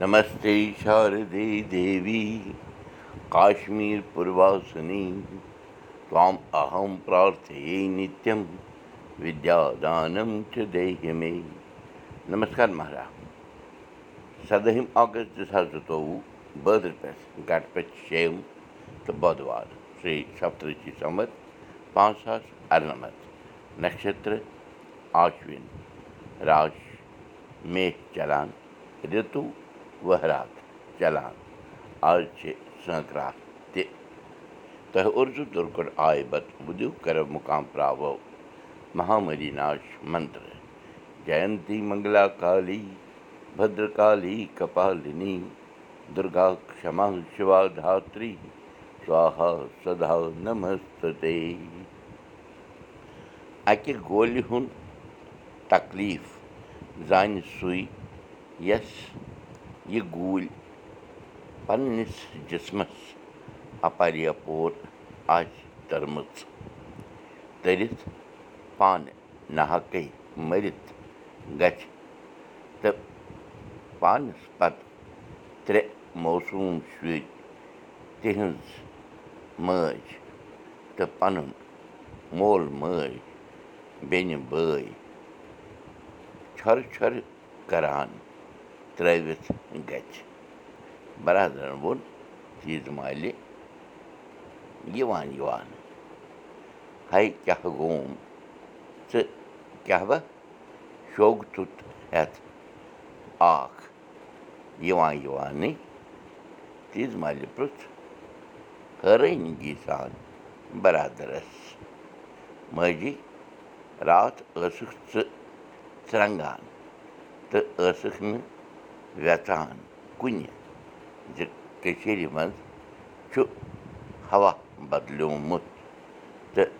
نمسیٖشمیٖسنیہ نتہٕ मे। नमस्कार महाराज। سدہم اگست زٕ ساس چتوُہ بدر گٹ پت तो बुधवार श्री واد संवत سپتجی سوت अरनमत नक्षत्र आश्विन राश مےٚ चलान ऋतु ؤہرات چلان آز چھِ سٲنٛکراتھ تہِ تۄہہِ اُرزوٗ دُرکُر آے بت بُدِو کَرو مُقام پرٛاوو مہامری ناش منتر جینتی منٛگلا کالی بدرکالی کپالِنی دُرگا کما سوہا سدا نمستے اَکہِ گولہِ ہُنٛد تکلیٖف زانہِ سُے یَس یہِ گوٗلۍ پنٛنِس جِسمَس اَپارِیاپور آسہِ تٔرمٕژ تٔرِتھ پانہٕ نحقے مٔرِتھ گژھِ تہٕ پانَس پتہٕ ترٛےٚ موسوٗم شُرۍ تِہٕنٛز مٲج تہٕ پَنُن مول مٲج بیٚنہِ بٲے چھۄرٕ چھۄرٕ کران ترٛٲوِتھ گژھِ بَرادرَن ووٚن چیٖز مالہِ یِوان ہے کیٛاہ گوم ژٕ کیٛاہ با شوٚگ تُت ہٮ۪تھ اکھ یِوان مالہِ پرٛژھ حٲرٲنگی سان بَرادَرَس ماجی راتھ ٲسٕکھ ژٕ ژرٛنٛگان تہٕ ٲسٕکھ نہٕ وٮ۪ژان کُنہِ زِ کٔشیٖرِ منٛز چھُ ہوا بدلیومُت تہٕ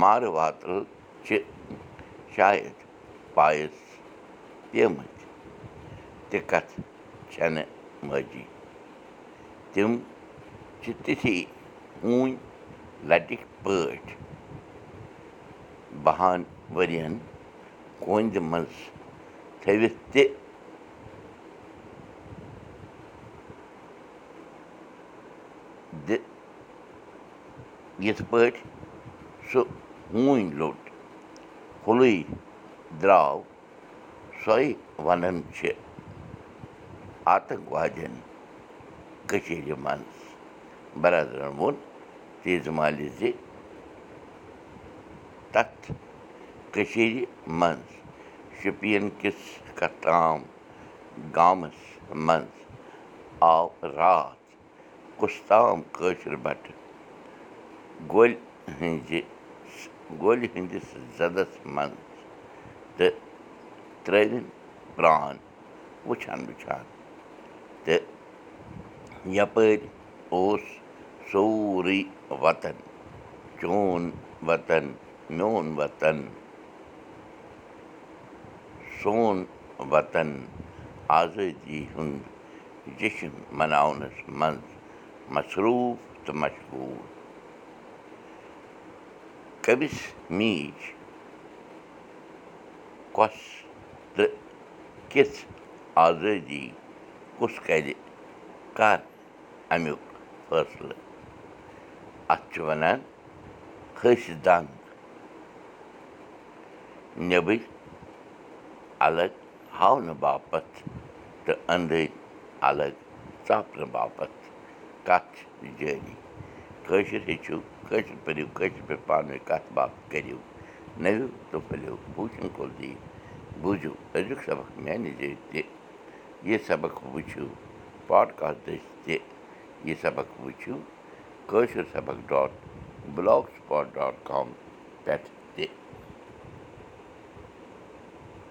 مارٕ واتَل چھِ شاید پایَس پیٚمٕتۍ تہِ کَتھٕ چھَنہٕ ماجی تِم چھِ تِتھی ہوٗنۍ لَٹِکۍ پٲٹھۍ بَہَن ؤرِیَن کوٗنٛدِ منٛز تھٲوِتھ تہِ یِتھ پٲٹھۍ سُہ ہوٗنۍ لوٚٹ ہُلُے درٛاو سۄے وَنان چھِ آتنٛکوادٮ۪ن کٔشیٖرِ منٛز بَرادرَن ووٚن تیٖژ مالہِ زِ تَتھ کٔشیٖرِ منٛز شُپیَن کِس کَتام گامَس منٛز آو راتھ کُستام کٲشِر بَٹہٕ گۄلہِ ہٕنٛزِ گۄلہِ ہٕنٛدِس زَدَس منٛز تہٕ ترٛٲوِن پرٛان وٕچھان وٕچھان۔ تہٕ یَپٲرۍ اوس سورُے وَطن چون وَطن میون وَطن۔ سون وَطن آزٲدی ہُنٛد جشن مَناونَس منٛز مصروٗف تہٕ مشغوٗل کٔمِس میٖج. کۄس تہٕ کِژھ آزٲدی کُس کَرِ کَر اَمیُک فٲصلہٕ اَتھ چھُ وَنان کھٔسۍ دَنٛد نیٚبٕرۍ اَلگ ہاونہٕ باپَتھ تہٕ أنٛدٕرۍ اَلگ ژاپنہٕ باپَتھ کَتھ جٲری؟ کٲشِر ہیٚچھِو کٲشِر پٔرِو کٲشِر پٲٹھۍ پانہٕ ؤنۍ کَتھ باتھ کٔرِو۔ کُل دی بوٗزِو أزیُک سبق میٛانہِ ذٔریعہِ تہِ یہِ سبق وٕچھِو پاڈکاسٹ دٔسۍ تہِ یہِ سبق وٕچھِو کٲشِر سبق dot blogspot dot com پٮ۪ٹھ تہِ